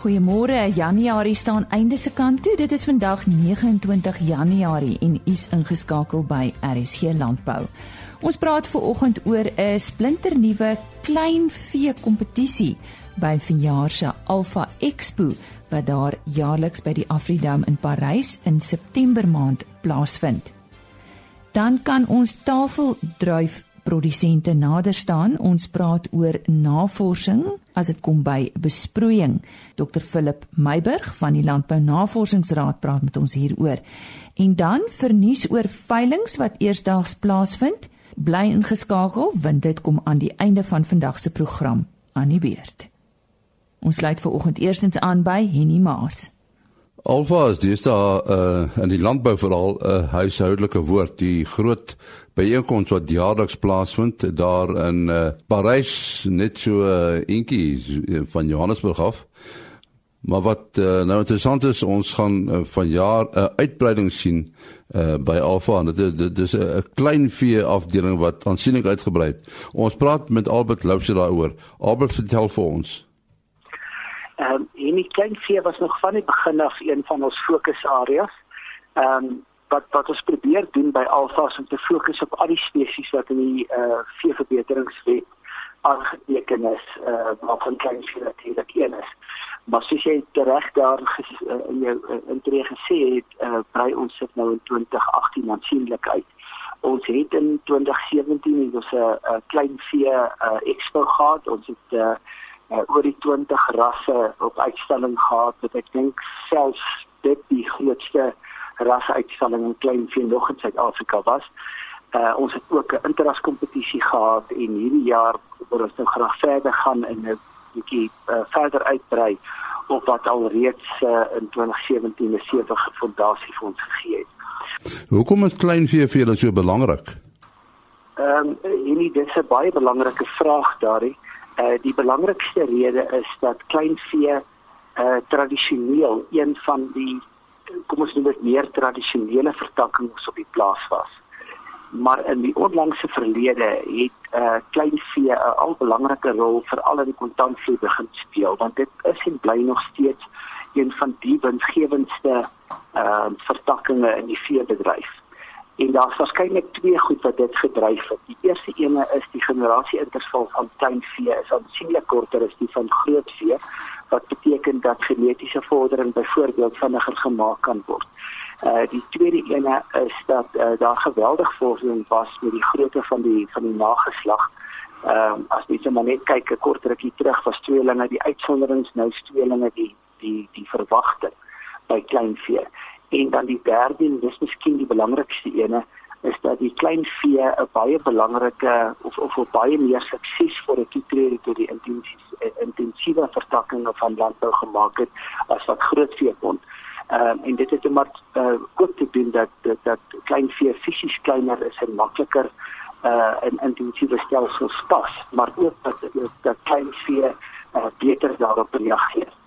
Goeiemôre. Januarie staan einde se kant toe. Dit is vandag 29 Januarie en u's ingeskakel by RSG Landbou. Ons praat ver oggend oor 'n splinternuwe klein vee kompetisie by vanjaar se Alpha Expo wat daar jaarliks by die Afridome in Parys in September maand plaasvind. Dan kan ons tafeldruif produsente nader staan. Ons praat oor navorsing as dit kom by besproeiing. Dr Philip Meiburg van die Landbou Navorsingsraad praat met ons hieroor. En dan vernuis oor veilinge wat eersdaags plaasvind. Bly ingeskakel want dit kom aan die einde van vandag se program aan die beurt. Ons sluit ver oggend eerstens aan by Henny Maas. Alfa is daar uh, in die landbou veral 'n uh, huishoudelike woord die groot byeenkoms wat jaarliks plaasvind daar in uh, Parys net so uh, eentjie van Johannesburg af. Maar wat uh, nou interessant is ons gaan uh, van jaar 'n uh, uitbreiding sien uh, by Alfa. Dit is dit is 'n klein vee afdeling wat aansienlik uitgebrei het. Ons praat met Albert Louse daaroor. Albert vertel vir ons. Ehm um, en die klein vee was nog van die begin af een van ons fokusareas. Ehm um, wat wat ons probeer doen by Alpha is om te fokus op al die spesies wat in die eh uh, veeverbeteringswet aangeteken is, eh uh, waarvan klein vee natuurlik een is. Maar soos jy reg daar ges, uh, in jou uh, intree gesê het, eh uh, brei ons sit nou in 2018 aansienlik uit. Ons het in 2017 het ons 'n uh, klein vee uh, expo gehad. Ons het eh uh, uh, oor die 20 rasse op uitstalling gehad wat ek dink selfs dit die grootste rasseuitstalling in klein vee nog in Suid-Afrika was. Uh, ons het ook 'n interras kompetisie gehad en hierdie jaar wil ons nou graag verder gaan en 'n bietjie uh, verder uitbrei op wat al reeds uh, in 2017 'n stewige fondasie vir ons gegee het. Hoekom is klein vee vir julle so belangrik? Ehm um, hierdie dis 'n baie belangrike vraag daarin. Uh, die belangrikste rede is dat kleinvee uh, tradisioneel een van die kom ons noem dit meer tradisionele vertakkings op die plaas was. Maar in die onlangse verlede het uh, kleinvee 'n al belangrike rol veral in die kontantvloei begin speel want dit is en bly nog steeds een van die winsgewendste uh, vertakkings in die veebedryf. En daar's waarskynlik twee goed wat dit gedryf het. Die eerste ene is die generasie interval van kleinvee is aansienlik korter as die van grootvee wat beteken dat genetiese vordering byvoorbeeld vinniger gemaak kan word. Uh die tweede ene is dat uh, daar geweldig vordering was met die grootte van die van die nageslag. Ehm uh, as jy maar net kyk 'n kort rukkie terug was tweelinge die uitsonderings nou tweelinge die die die verwagting by kleinvee. En dan die derde en dis miskien die belangrikste ene is dat die klein vee 'n baie belangrike of of 'n baie meer suksesvolle toetrede tot die intensiewe intensiewe vertakking van landbou gemaak het as wat groot vee kon. Ehm um, en dit het maar uh, ook te doen dat dat, dat klein vee fisies kleiner is en makliker uh in intensiewe stelsels pas, maar ook dat dat klein vee uh, beter daarop reageer.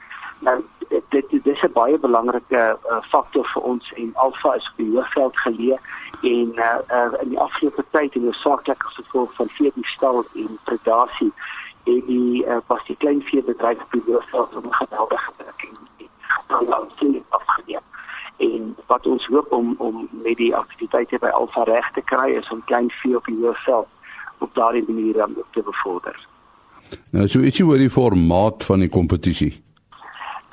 Nou dit dit is 'n baie belangrike uh, faktor vir ons en Alfa is op die hoofveld geleë en uh, uh, in die afgelope tyd en noodsaaklik as gevolg van veediefstal en predasie en die uh, pas die klein veebedryf op die hoofveld om geweldige drukking dan dan sien afgeneem en wat ons hoop om om met die aktiwiteite by Alfa reg te kry is om klein vee op die hoofveld op daardie manier om te bevorder. Nou so ietsie oor die formaat van die kompetisie.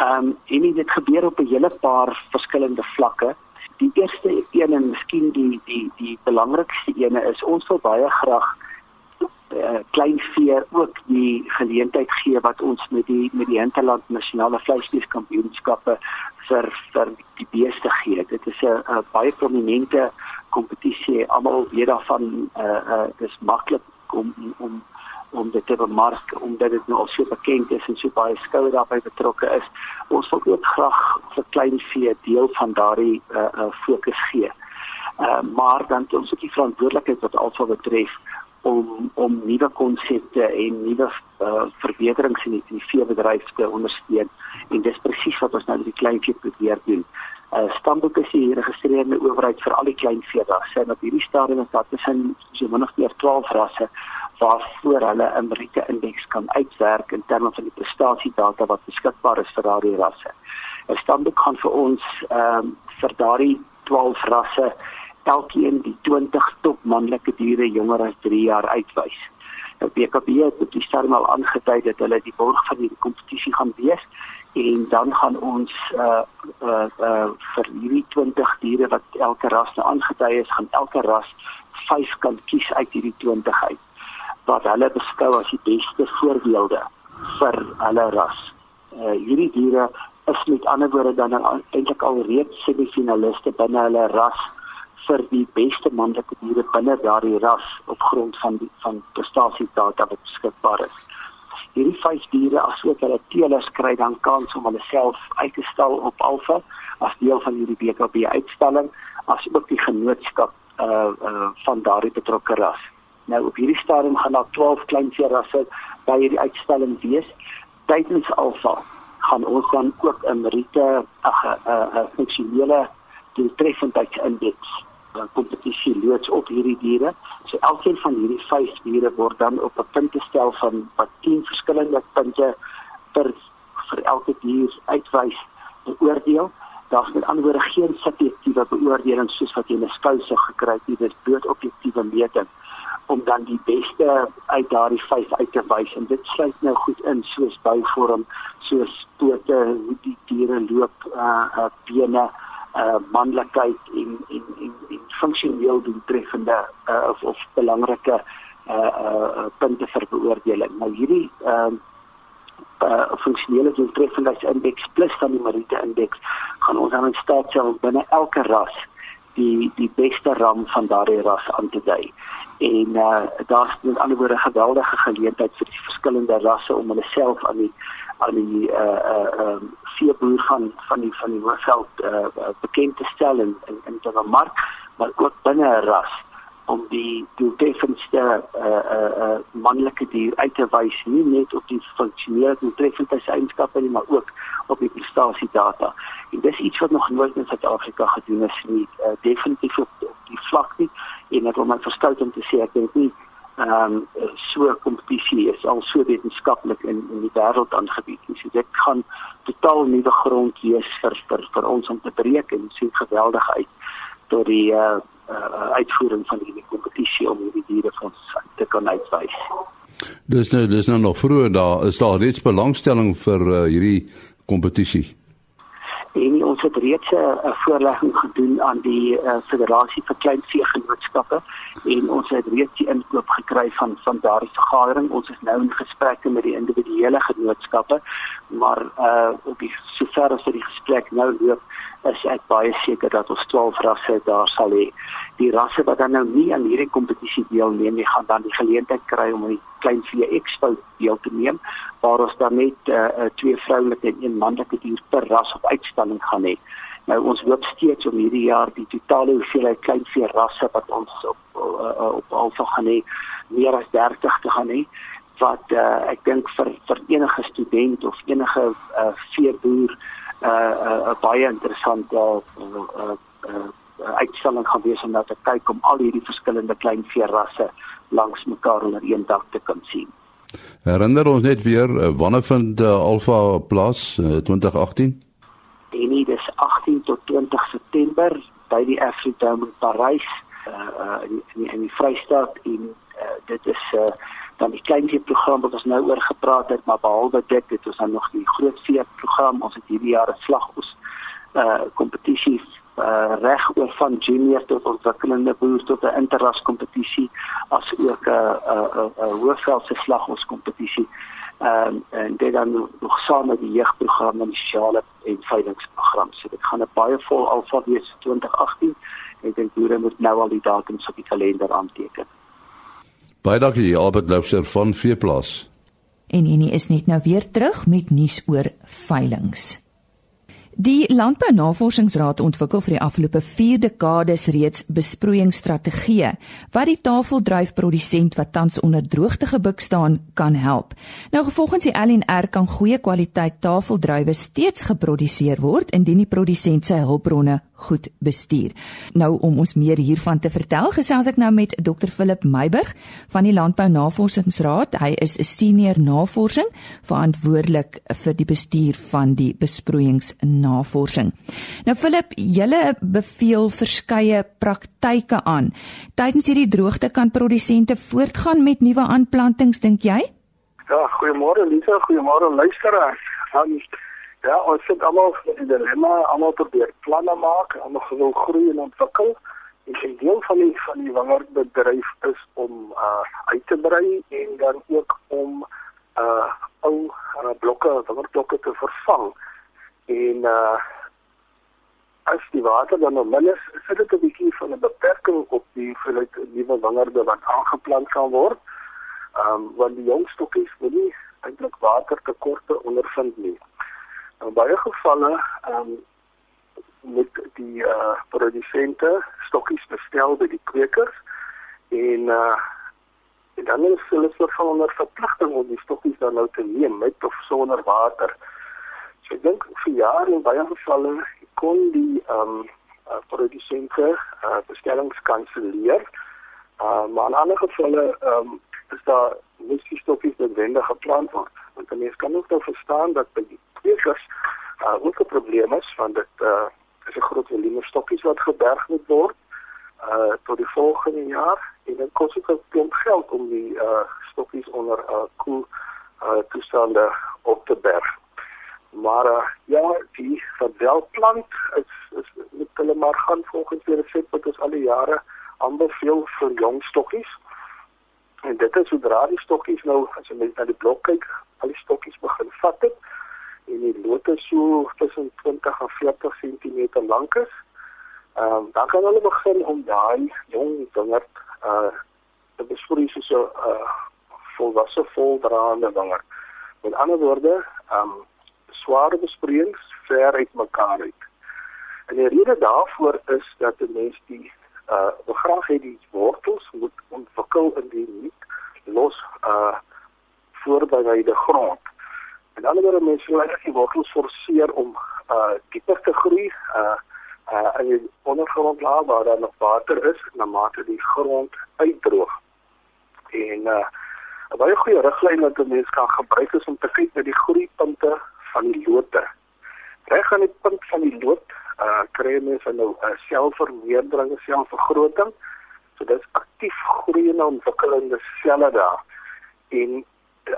Ehm um, en dit gebeur op 'n hele paar verskillende vlakke. Die eerste een en miskien die die die belangrikste ene is ons wil baie graag uh, klein vee ook die geleentheid gee wat ons met die met die Hinterland nasionale vleisbeeskampioenskappe vir vir die beeste gee. Dit is 'n baie prominente kompetisie. Almal weet daarvan eh uh, uh, dis maklik om om om dit te bemark omdat dit nou al so bekend is en so baie skoue daarbey betrokke is. Ons wil ook graag vir klein vee deel van daardie uh, uh, fokus gee. Uh, maar dan het ons ook die verantwoordelikheid wat alsa betref om om nuwe konsepte en nuwe uh, verbeterings in die, die veebedryf te ondersteun en dis presies wat ons nou met die klein vee probeer doen. Uh, Stamboek is die geregistreerde owerheid vir al die klein vee. Daar sê dat hierdie stadium daar tussen so min of meer 12 rasse waarvoor hulle 'n Meriete indeks kan uitwerk in terme van die prestasiedata wat beskikbaar is vir daardie rasse. 'n Standaard kan vir ons ehm um, vir daardie 12 rasse elkeen die 20 top manlike diere jonger as 3 jaar uitwys. Nou BKB het op die stadium al aangedui dat hulle die borg van die kompetisie gaan wees en dan gaan ons uh uh, uh vir hierdie 20 diere wat elke ras nou aangedui is, gaan elke ras 5 kan kies uit hierdie 20 uit wat hulle beskou as die beste voorbeelde vir hulle ras. Uh hierdie diere is met ander woorde dan eintlik al reeds semifinaliste binne hulle ras vir die beste manlike diere binne daardie ras op grond van die van prestasiedata wat beskikbaar is. Hierdie vyf diere asook hulle teelers kry dan kans om hulle self uit te stal op Alfa as deel van hierdie BKB uitstalling as ook die genootskap uh uh van daardie betrokke ras. Nou op hierdie stadium gaan daar 12 klein veerasse by hierdie uitstalling wees. Tydens Alfa gaan ons dan ook 'n Merite ag 'n funksionele doeltreffendheidsindeks kompetisie loods op hierdie diere. So elkeen van hierdie 5 diere word dan op 'n puntestel van wat 10 verskillende punte per vir elke dier uitwys beoordeel. Daar's met ander woorde geen subjektiewe beoordeling soos wat jy in 'n skousig gekry het nie, dis bloot objektiewe meting om dan die beste uit daardie 5 uit te wys en dit sluit nou goed in soos bouvorm, soos pote, hoe die diere loop, uh, uh bene, uh manlikheid en en en, en funksioneel doeltreffende uh, of of belangrike uh uh punte vir beoordeling. Nou hierdie ehm uh, uh funksionele doeltreffendheidsindeks plus dan die Merite indeks gaan ons aan in staat stel binne elke ras die die beste ram van daardie ras aan te dui. En uh daar's met ander woorde geweldige geleentheid vir die verskillende rasse om hulle self aan die aan die uh uh um veeboer van van die van die Hoofveld uh, bekend te stel in in in die mark maar ook binne 'n ras om die doeltreffendste uh uh uh manlike dier uit te wys nie net op die funksionele doeltreffendheidseienskappe nie maar ook op die prestasiedata. En dis iets wat nog nooit in Suid-Afrika gedoen is nie. Uh, definitief op, die vlak nie en ek wil my verstout om te sê ek dink nie ehm um, so kompetisie is al so wetenskaplik in in die wêreld aangebied. So dit gaan totaal nuwe grond wees vir vir vir ons om te breek en sien geweldig uit tot die uh, uh, uitvoering van hierdie kompetisie om hierdie diere van te kan uitwys. Dis nou dis nou nog vroeg daar is daar reeds belangstelling vir uh, hierdie kompetisie. En ons het reeds 'n voorlegging gedoen aan die uh, Federasie vir Kleinveegenootskappe en ons het reeds die inkoop gekry van van daardie vergadering. Ons is nou in gesprekke met die individuele genootskappe, maar uh op die sover as die gesprek nou loop, is ek baie seker dat ons 12 rasse daar sal hê. Die rasse wat dan nou nie aan hierdie kompetisie deelneem nie, gaan dan die geleentheid kry om aan die klein vee expo deel te neem waar ons dan net uh, twee vroulike en een manlike dier per ras op uitstalling gaan hê. Nou ons hoop steeds om hierdie jaar die totale hoeveelheid kleinvee rasse wat ons op uh, op alsa gaan hê meer as 30 te gaan hê wat uh, ek dink vir vir enige student of enige uh, veeboer 'n uh, uh, baie interessante uh, uh, uh, uitstalling gaan wees om nou te kyk om al hierdie verskillende kleinvee rasse langs mekaar onder een dak te kan sien. Herinner ons net weer wanneer vind uh, Alfa plaas uh, 2018? Dit is 18 tot 20 September by die Afridome in Parys uh, uh in in, in die Vrystaat en uh, dit is uh dan die kleinvee program wat ons nou oor gepraat het maar behalwe dit het ons dan nog die groot vee program ons het hierdie jaar 'n slagos uh kompetisie uh reg oor van junior tot ontwikkelende boer tot 'n interras kompetisie as ook 'n 'n 'n hoofveldse slagos kompetisie ehm um, en dit dan nog saam met die jeugprogram en die sosiale en veiligheidsprogram. So dit gaan 'n baie vol alfa wees 2018. Ek dink boere moet nou al die datums op die kalender aanteken. Baie dankie Albert Loubser van Veeplaas. En hierdie is net nou weer terug met nuus oor veilinge. Die Landbou Navorsingsraad ontwikkel vir die afgelope 4 dekades reeds besproeiingsstrategieë wat die tafeldruifprodusent wat tans onder droogte gebuk staan kan help. Nou volgens die LNR kan goeie kwaliteit tafeldruiwe steeds geproduseer word indien die produsent sy hulpbronne goed bestuur. Nou om ons meer hiervan te vertel, gesels ek nou met Dr Philip Meiburg van die Landbou Navorsingsraad. Hy is 'n senior navorsing verantwoordelik vir die bestuur van die besproeiingsnavorsing. Nou Philip, julle beveel verskeie praktyke aan. Tydens hierdie droogte kan produsente voortgaan met nuwe aanplantings, dink jy? Ja, goeiemôre Lisa, goeiemôre luisteraars. Um, ja, ons sit almal in 'n dilemma, almal probeer planne maak, almal wil groei en ontwikkel. En 'n deel van die van die wingerdbedryf is om uh uit te brei en dan ook om uh ou uh, blokke, wingerdblokke te vervang. En uh as die water dan nou min is, is dit 'n bietjie van 'n beperking op die hoeveelheid nuwe wingerde wat aangeplant kan word. Ehm um, want die jong stokkies wil nie eintlik watertekorte ondervind nie. In baie gevalle ehm um, met die eh uh, produsente stokkies bestel by die kwekers en eh uh, dan is hulle soort van onder verpligting om die stokkies dan nou te neem met of sonder water. So ek dink vir jare in baie gevalle kon die ehm um, uh, produsente uh, bestellings kanselleer. Uh, maar in ander gevalle ehm um, is daar miskien stokkies wat wendig geplant word. Want dan mens kan ook nou verstaan dat by die kwekers uh, ook 'n probleem is want dit uh, is 'n groot volume stokkies wat geberg moet word uh tot die volgende jaar en dit kos ook 'n klomp geld om die uh stokkies onder uh koel uh toestande op te berg. Maar uh, ja, die verdelplant is is met hulle maar gaan volgens die resep wat ons al die jare aanbeveel vir jong stokkies. En dit is sodra die stokkies nou as jy net na die blok kyk, al die stokkies begin vat het en die lote so tussen 20 en 40 cm lank is. Ehm um, dan kan hulle begin om daai jong wingerd uh te besproei soos 'n uh volwasse voldraande wingerd. Met ander woorde, ehm um, sware besproeiings ver uit mekaar uit. En die rede daarvoor is dat 'n mens die uh graag hê die wortels moet ontwikkel in die nie los uh voorbereide grond. En dan word mense regtig die wortels forceer om uh dieper te groei uh uh in die ondergrondlaag waar daar nog water is na mate die grond uitdroog. En uh 'n baie goeie riglyn wat 'n mens kan gebruik is om te kyk na die groeipunte van die lote. Reg aan die punt van die loot, uh kry mens nou 'n uh, selfvermeerdering, selfvergroting. So dit is aktief groeiende ontwikkelende selle daar. En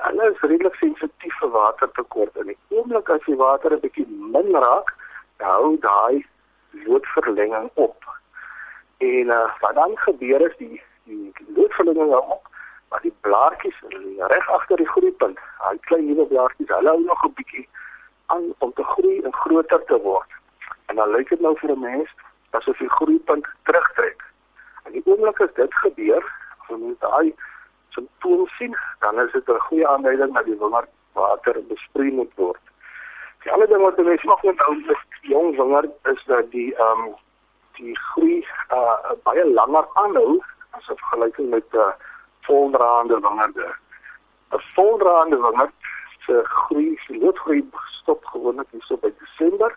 hulle is redelik sensitief vir watertekort en die oomblik as die water 'n bietjie min raak, hou daai loodverlenging op. En uh wat dan gebeur is die die loodverlenging hou op maar die blaartjies reg agter die groeipunt, daai klein nuwe blaartjies, hulle hou nog 'n bietjie aan om te groei en groter te word. En dan lyk dit nou vir 'n mens asof die groeipunt terugtrek. En die oomblik as dit gebeur, as ons daai simptoom sien, dan is dit 'n goeie aanduiding dat die wingerd water besproei moet word. Die ander ding wat mense nog onthou met jong wingerd is dat die ehm um, die groei uh baie langer aanhou as op vergelyking met 'n uh, voldraande wingerde. 'n Voldraande wingerd se groei, se loodgroei stop gewoonlik hier so by Desember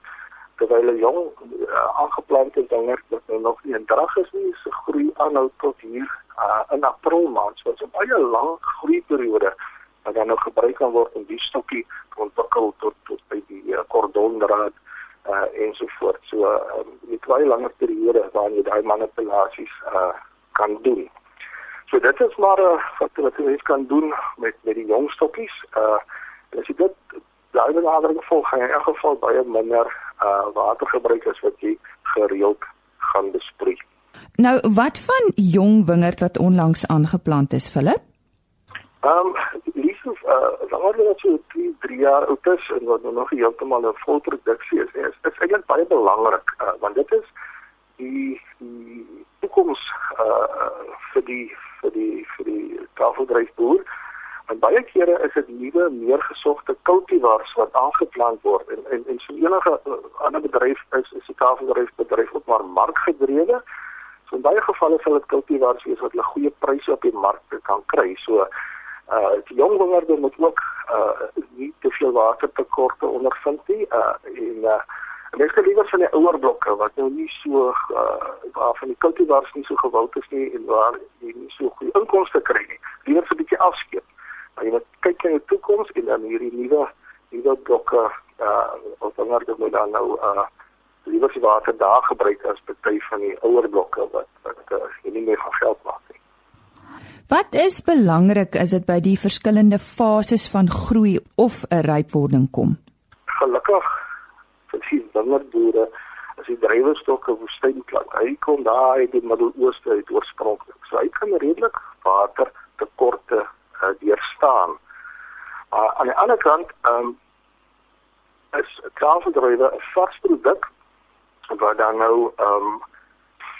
terwyl 'n jong uh, aangeplante wingerd wat nou nog nie drag is nie, se groei aanhou tot hier uh, in April maand. So 'n baie lang groeiperiode wat dan nou gebruik kan word om die stokkie te ontwikkel tot tot by die uh, kordondraad uh ensovoort. So 'n uh, um, baie langer periode waarin jy daai manipulasies uh kan doen. So dit is maar 'n uh, wat wat jy kan doen met met die jong stokkies. Uh as jy dit daai benadering volg, gaan jy in elk geval baie minder uh water gebruik as wat jy gereeld gaan besproei. Nou, wat van jong wingerd wat onlangs aangeplant is, Philip? Ehm, um, liefs uh langer as so 3, 3 jaar oud is en wat nou nog heeltemal 'n volproduksie is, is, is eintlik baie belangrik uh, want dit is die die toekoms uh vir die vir die vir die tafeldryfboer. En baie kere is dit nuwe, meer gesogte kultivars wat aangeplant word en en en so enige uh, ander bedryf is is die tafeldryfbedryf ook maar markgedrewe. So in baie gevalle sal dit kultivars wees wat 'n goeie pryse op die mark kan kry. So uh die jong wingerde moet ook uh nie te veel watertekorte ondervind nie. Uh en uh Mens kan liewer van die ouer blokke wat nou nie so uh, waar van die kultivars nie so gewild is nie en waar jy nie so goeie inkomste kry nie. Liewer 'n bietjie afskeep. Maar jy moet kyk na die toekoms en dan hierdie nuwe nuwe blokke uh of dan word dit dan nou uh liewer die water daar gebruik as party van die ouer blokke wat wat uh, nie meer gaan geld maak nie. Wat is belangrik is dit by die verskillende fases van groei of 'n rypwording kom? Gelukkig vir die wingerdboere as die drywerstokke woestyn klink. Hy kom daar uit die Midde-Ooste uit oorspronklik. So hy kan redelik water tekorte uh, deurstaan. Maar uh, aan die ander kant, um, is kafeldrywe 'n vars produk wat dan nou um,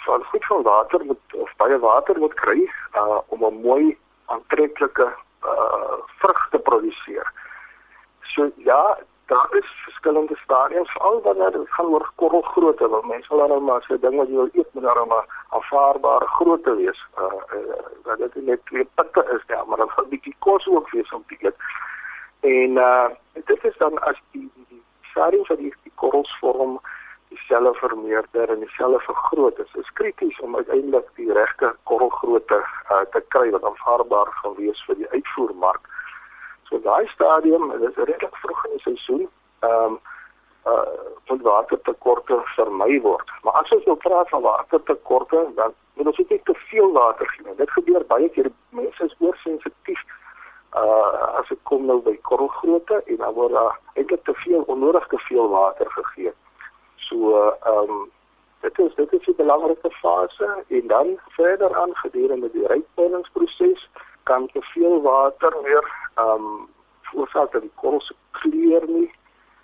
van goed van water moet of baie water moet kry uh om 'n mooi aantreklike uh vrug te produseer. So ja, daar is verskillende stadiums veral wanneer dit gaan oor korrelgrootte want mense wil nou maar so ding wat jy wil eet moet daar maar aanvaarbare grootte wees. Uh, uh dat dit net twee pitte is ja, maar dan 'n bietjie kos ook wees om te eet. En uh dit is dan as die die, die stadiums wat die, die korrels vorm dieselfde vermeerder en dieselfde vergroot is. Is krities om uiteindelik die regte korrelgrootte uh, te kry wat aanvaarbaar gaan wees vir die uitvoermark. So daai stadium, dit is redelik vroeg in die seisoen, ehm um, uh van watertekorte vermy word. Maar as ons nou praat van watertekorte, dan moet ons nie te veel water gee nie. Dit gebeur baie keer mense is oorsensitief uh as dit kom nou by korrelgrootte en dan word daar eintlik te veel onnodig te veel water gegee. So ehm um, dit is dit is 'n belangrike fase en dan verder aan gedurende die rypwordingproses kan te veel water weer ehm um, veroorsaak dat die korrel se kleur nie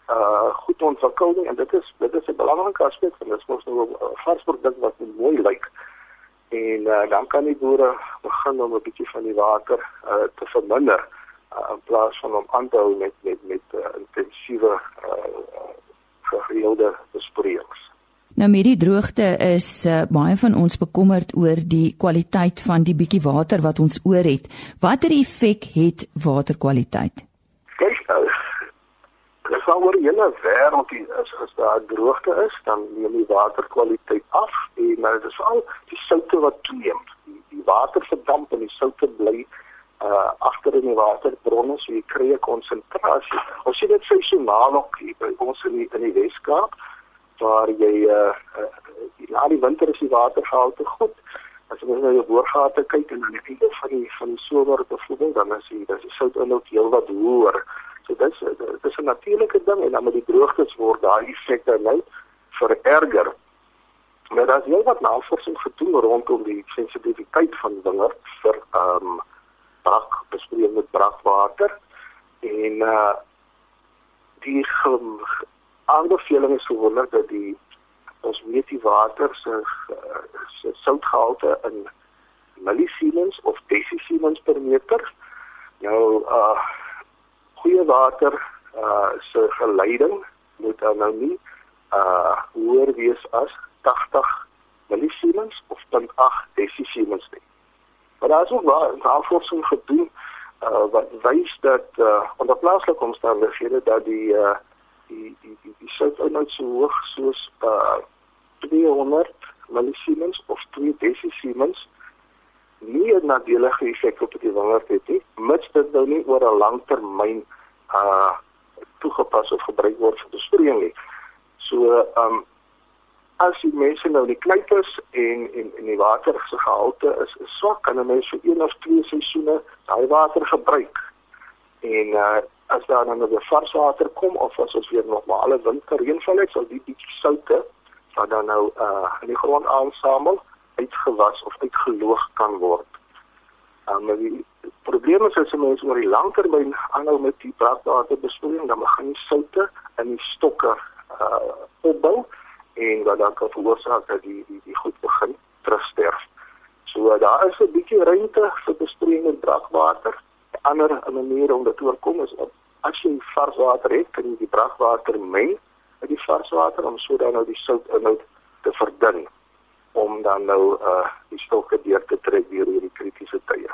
uh goed ontwikkel nie en dit is dit is 'n belangrike aspek van dit mos nou 'n vars produk wat mooi lyk en uh, dan kan die boere begin om 'n bietjie van die water uh te verminder uh, in plaas van om aan te hou met met met uh, intensiewe uh gereelde besproeiings. Nou met die droogte is uh, baie van ons bekommerd oor die kwaliteit van die bietjie water wat ons oor het. Watter effek het waterkwaliteit? Kyk nou. Dis al oor hele wêreld as as daar droogte is, dan neem die waterkwaliteit af en nou dis al die soutte wat toeneem. Die, die water verdamp en die soutte bly uh agter in die waterbronne so jy kry 'n konsentrasie. Ons sien dit seisoonaal ook hier by ons in die, in die Weskaap waar jy uh, uh na die winter is die watergehalte goed. As jy nou jou boorgate kyk en aan die einde van die van die somer byvoorbeeld dan is die dis soutinhoud heelwat hoër. So dis dis 'n natuurlike ding en dan met die droogtes word daai effekte nou vererger. Maar daar's heelwat navorsing gedoen rondom die sensitiwiteit van wingerd vir ehm um, brak besproei met brakwater en uh die aanbeveling is gewoonlik dat die ons weet die water se se soutgehalte in millisiemens of desisiemens per meter. Nou uh goeie water uh se geleiding moet dan nou nie uh hoër wees as 80 millisiemens of 0.8 desisiemens nie. Maar daar is ook wel navorsing gedoen uh, wat wys dat uh, onder plaaslike omstandighede dat die uh, die die die, die soutinhoud so hoog soos uh, 200 millisiemens of 2 desisiemens nie 'n nadelige effek op die wingerd het nie, mits dit nou nie oor 'n lang termyn uh toegepas of gebruik word vir besproeiing nie. So, um, as die mense nou die kleuters en en en die water se gehalte is, is swak kan 'n mens vir een of twee seisoene daai water gebruik. En uh as daar dan weer vars water kom of as ons weer normale winterreënval het, sal die bietjie soutte wat dan nou uh in die grond aansamel, uitgewas of uitgeloog kan word. Um, die probleem is as mense oor die langtermyn aanhou met die brakwater besproeiing, dan begin die soutte in die stokke uh opbou en wat dan kan veroorsaak dat die die die goed begin terugsterf. So daar is 'n bietjie ruimte vir besproeiing met brakwater. 'n Ander manier om dit te oorkom is as jy vars water het, kan jy die brakwater meng met die vars water om sodat nou die soutinhoud te verdun om dan nou uh die stokke deur te trek deur hierdie kritiese tye.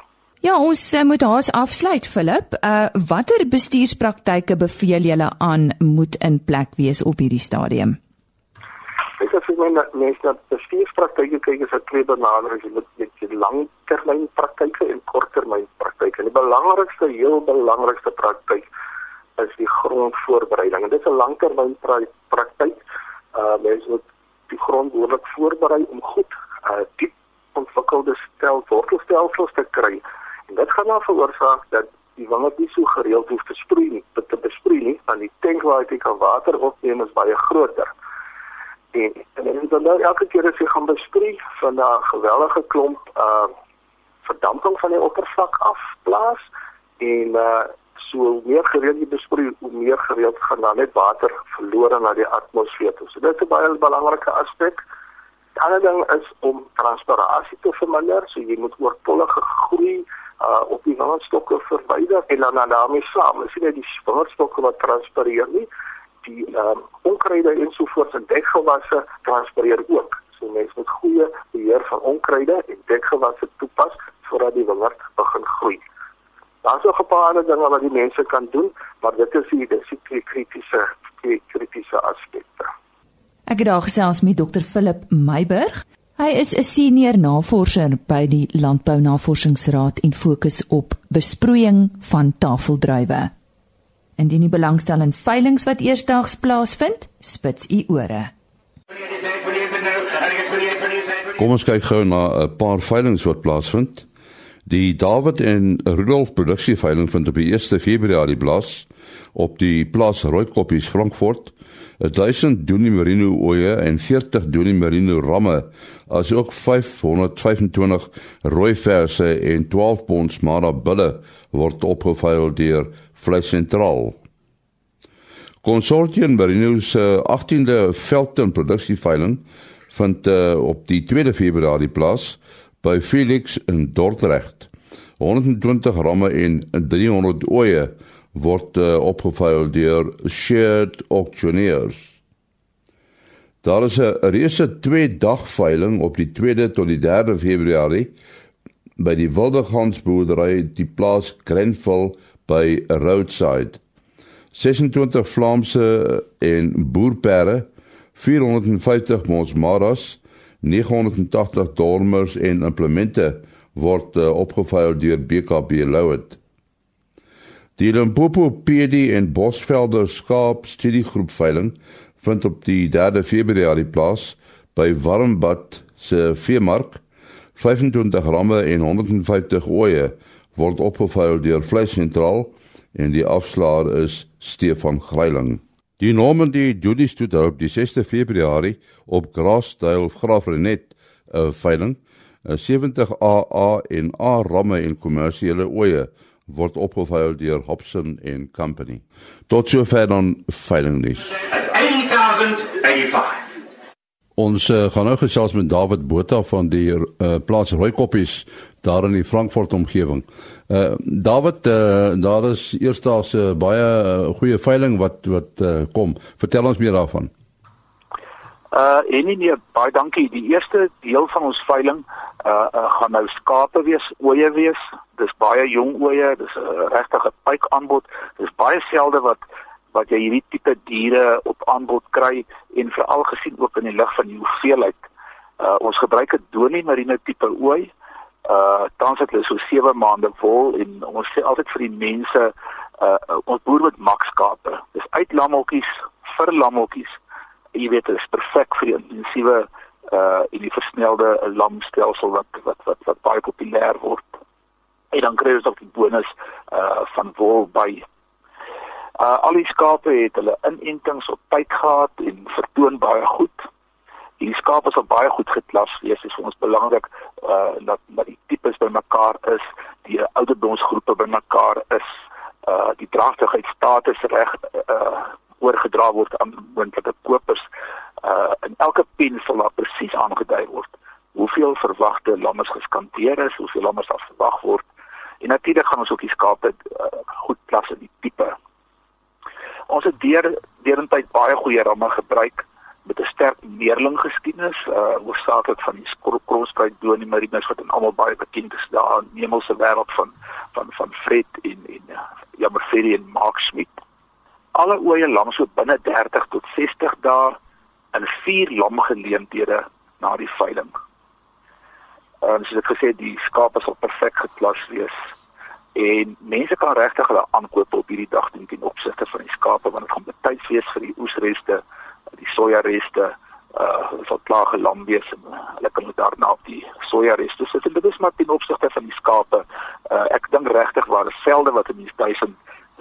Ja, ons uh, moet haas afsluit Philip. Uh watter bestuurspraktyke beveel julle aan moet in plek wees op hierdie stadium? men mense dat bestuurspraktyke kyk is 'n twee benaderings jy moet net die langtermyn praktyke en korttermyn praktyke. Die belangrikste heel belangrikste praktyk is die grondvoorbereiding. En dit is 'n langtermyn praktyk. Uh mense moet die grond behoorlik voorberei om goed uh diep ontwikkelde stel wortelstelsels te kry. En dit gaan dan veroorsaak dat die wingerd nie so gereeld hoef te sproei nie, te besproei nie, want die tank waar jy kan water opneem is baie groter. En en dan nou elke keer as jy gaan besproei van 'n gewellige klomp uh verdamping van die oppervlak af plaas en uh so meer gereeld jy besproei, hoe meer gereeld gaan dan net water verlore na die atmosfeer toe. So dit is 'n baie belangrike aspek. Ander ding is om transpirasie te verminder, so jy moet oortollige groei uh op die wingerdstokke verwyder en dan daarmee saam, is nie die wingerdstokke wat transpireer nie, die um onkruide en so voort en dekgewasse transpireer ook. So mense moet goeie beheer van onkruide en dekgewasse toepas voordat die wingerd begin groei. Daar's nog 'n paar ander dinge wat die mense kan doen, maar dit is die dis die kritiese kritiese aspekte. Ek het daar gesels met Dr Philip Meiburg. Hy is 'n senior navorser by die Landbou Navorsingsraad en fokus op besproeiing van tafeldruiwe. Indien jy belangstel in veilinge wat eersdaags plaasvind, spits u ore. Kom ons kyk gou na 'n paar veilinge wat plaasvind. Die David en Rudolf produksieveiling vind op die 1 Februarie plaas op die plaas Rooikoppies Frankfurt. 1000 Doenie Merino oeye en 40 Doenie Merino ramme, asook 525 rooi verse en 12 pond Mara bulle word opgeveil deur Vleis Sentraal. Consortium Merino se 18de Velton produksieveiling vind uh, op die 2 Februarie plaas by Felix in Dordrecht. 120 ramme en 300 oeye word uh, opgeveil deur Shared Auctioneers. Daar is 'n reuse 2 dag veiling op die 2de tot die 3de Februarie by die Wildegansboerdery die plaas Grenville by Roadside. 26 Vlaamse en boerperde, 450 monsmaras 980 dormers en implemente word uh, opgeveil deur BKB Louet. Die Limpopo PD en Bosvelder skaap studiegroep veiling vind op die 3de Februarie plaas by Warmbad se veemark. 25 ramme en 150 oeye word opgeveil deur Vleis Sentraal en die afslaer is Stefan Greiling. Die Normandy Judy stoet op die 6de Februarie op Grasdale Graafrenet 'n uh, veiling. 'n 70 AA en A ramme en kommersiële oeye word opgeveil deur Hobson and Company. Tot sover dan veiling nuus. 8085 Ons uh, gaan nou gesels met David Botha van die uh, plaas Rooikoppies daar in die Frankfurt omgewing. Uh David, uh, daar is eerstens 'n uh, baie uh, goeie veiling wat wat uh, kom. Vertel ons meer daarvan. Uh en nee, nee, baie dankie. Die eerste deel van ons veiling uh, uh gaan nou skape wees, ooe wees. Dis baie jong ooe, dis 'n uh, regtige pyk aanbod. Dis baie selde wat wat jy hierdie tipe diere op aanbod kry en veral gesien ook in die lig van die hoeveelheid. Uh ons gebruik 'n donie marine tipe ooi. Uh tans het hulle so 7 maande vol en ons sê altyd vir die mense uh ons boer met makskape. Dis uit lammetjies vir lammetjies. Jy weet dit is perfek vir die intensiewe uh in die versnelde lamstelsel wat wat wat wat baie populêr word. En dan kry ons ook die bonus uh van wol by Uh al die skape het hulle inentings op tyd gehad en vertoon baie goed. Die skape is al baie goed geklas wees, is vir ons belangrik uh dat dat die tipes bymekaar is, die ouderdomsgroepe bymekaar is, uh die draagtigheidsstatus reg uh oorgedra word aan moontlike kopers. Uh in elke pen sal daar presies aangedui word hoeveel verwagte lammers geskanteer is, hoeveel lammers af verwag word. En natuurlik gaan ons ook die skape uh, goed klas in die tipe Ons het deur deurentyd baie goeie ramme gebruik met 'n sterk meerling geskiedenis, uh oorsaaklik van die Kroonspruit Donie Marinus wat in almal baie bekend is daar in Hemelse wêreld van van van Fred en en uh, Jammer Ferry en Mark Smit. Alle ooe lam so binne 30 tot 60 dae en vier lamgeleenthede na die veiling. En soos ek gesê die skape sal perfek geklas wees en mense kan regtig hulle aankoop op hierdie dag doen ten opsigte van die skape want dit gaan baie fees vir die oesreste, die sojareste, uh sal klaar gelam wees hulle kan daarna op die sojareste sit en dit is maar ten opsigte van die skape. Uh ek dink regtig waar velde wat in die duisend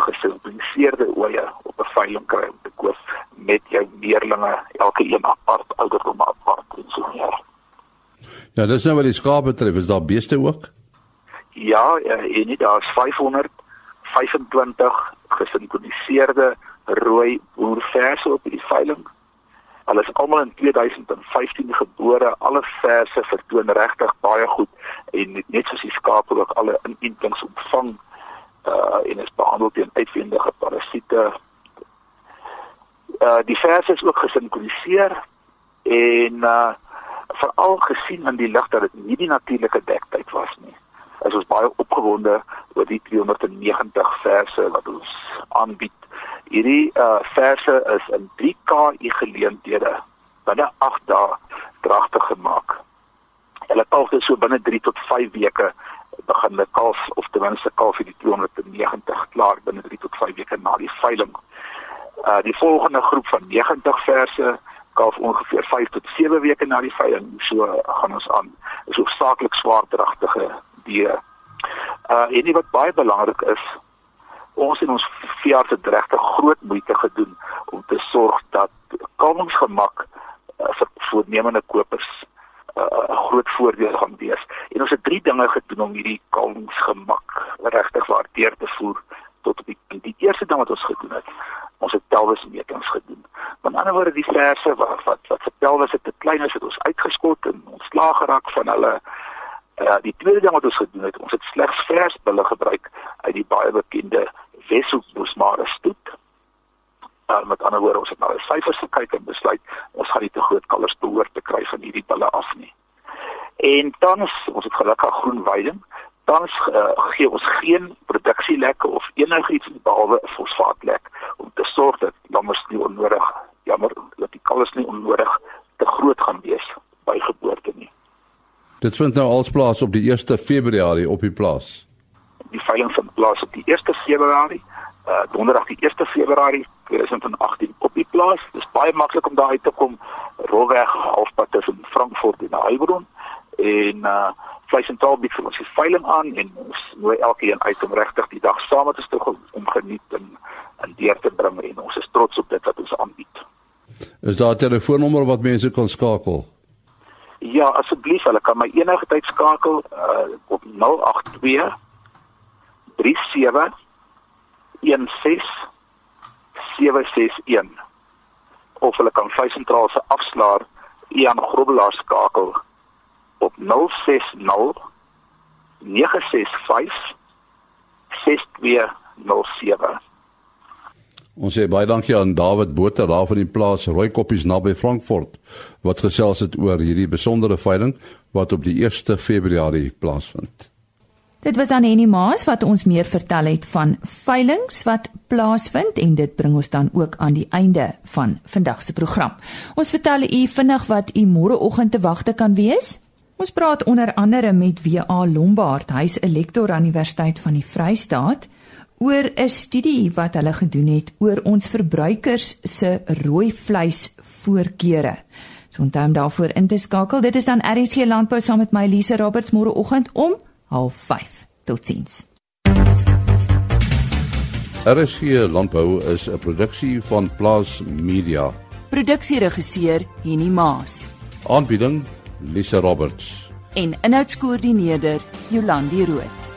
gesimpliseerde oeye op 'n veiling kry om te koop met jou meerlinge elke een apart ouderdom apart en so ja. Ja, dis nou wat die skape betref, is daar beeste ook? Ja, ja en nie daar's 525 gesinkroniseerde rooi boerverse op die veiling. Hulle is almal in 2015 gebore. Alle verse vertoon regtig baie goed en net soos die skape ook alle inentings ontvang uh en is behandel teen uitwendige parasiete. Uh die verse is ook gesinkroniseer en uh veral gesien in die lig dat dit nie die natuurlike dektyd was nie is ons baie opgewonde oor die 290 verse wat ons aanbied. Hierdie uh verse is in 3KI geleenthede binne 8 dae dragtig gemaak. Hulle kalf dit so binne 3 tot 5 weke begin hulle kalf of ten minste kalf die 290 klaar binne 3 tot 5 weke na die veiling. Uh die volgende groep van 90 verse kalf ongeveer 5 tot 7 weke na die veiling. So gaan ons aan. Is hoofsaaklik swaardragtige diere. Uh en wat baie belangrik is, ons en ons veearts het regtig groot moeite gedoen om te sorg dat kalwingsgemak uh, vir voornemende kopers 'n uh, groot voordeel gaan wees. En ons het drie dinge gedoen om hierdie kalwingsgemak regtig waardeer te voer tot op die die eerste ding wat ons gedoen het. Ons het pelwismetings gedoen. Met ander woorde die verse wat wat wat se pelwis te klein is, het ons uitgeskot en ontslaag geraak van hulle Ja, uh, die tweede ding wat ons gedoen het, ons het slegs versbulle gebruik uit die baie bekende Weshoekbosmare stoet. Uh, met ander woorde, ons het na die syfers gekyk en besluit ons gaan nie te groot kalvers behoort te kry van hierdie bulle af nie. En dan is ons het gelukkig groen weiding. Dan is, uh, gee ons geen produksielekke of enigiets behalwe fosfaatlek om te sorg dat lammers nie onnodig jammer dat die kalvers nie onnodig te groot gaan wees by geboorte. Dit vind nou als plaas op die 1 Februarie op die plaas. Die veiling vind plaas op die 1 Februarie, uh donderdag die 1 Februarie 2018 op die plaas. Dit is baie maklik om daar uit te kom, rolweg halfpad tussen Frankfurt en Heilbronn en uh vleis en taalbied vir ons die veiling aan en ons nooi elkeen uit om regtig die dag saam te om geniet en en deur te bring en ons is trots op dit wat ons aanbied. Is daar 'n telefoonnommer wat mense kan skakel? Ja, asseblief, hulle kan my enige tyd skakel uh, op 082 37 16 761 of hulle kan vlei sentraal se afslaer Ian Grobbelaar skakel op 060 965 6207 Ons sê baie dankie aan David Botha daar van die plaas Rooikoppies naby Frankfurt wat gesels het oor hierdie besondere veiling wat op die 1 Februarie plaasvind. Dit was dan Henny Maas wat ons meer vertel het van veilings wat plaasvind en dit bring ons dan ook aan die einde van vandag se program. Ons vertel u vinnig wat u môreoggend te wagte kan wees. Ons praat onder andere met WA Lombard, hy's 'n lektor aan die Universiteit van die Vrystaat oor 'n studie wat hulle gedoen het oor ons verbruikers se rooi vleis voorkeure. So onthou om daarvoor in te skakel. Dit is dan RC Landbou saam met my Lise Roberts môreoggend om 05:30. Totsiens. RC Landbou is 'n produksie van Plaas Media. Produksieregisseur Henny Maas. Aanbieding Lise Roberts. En inhoudskoördineerder Jolandi Root.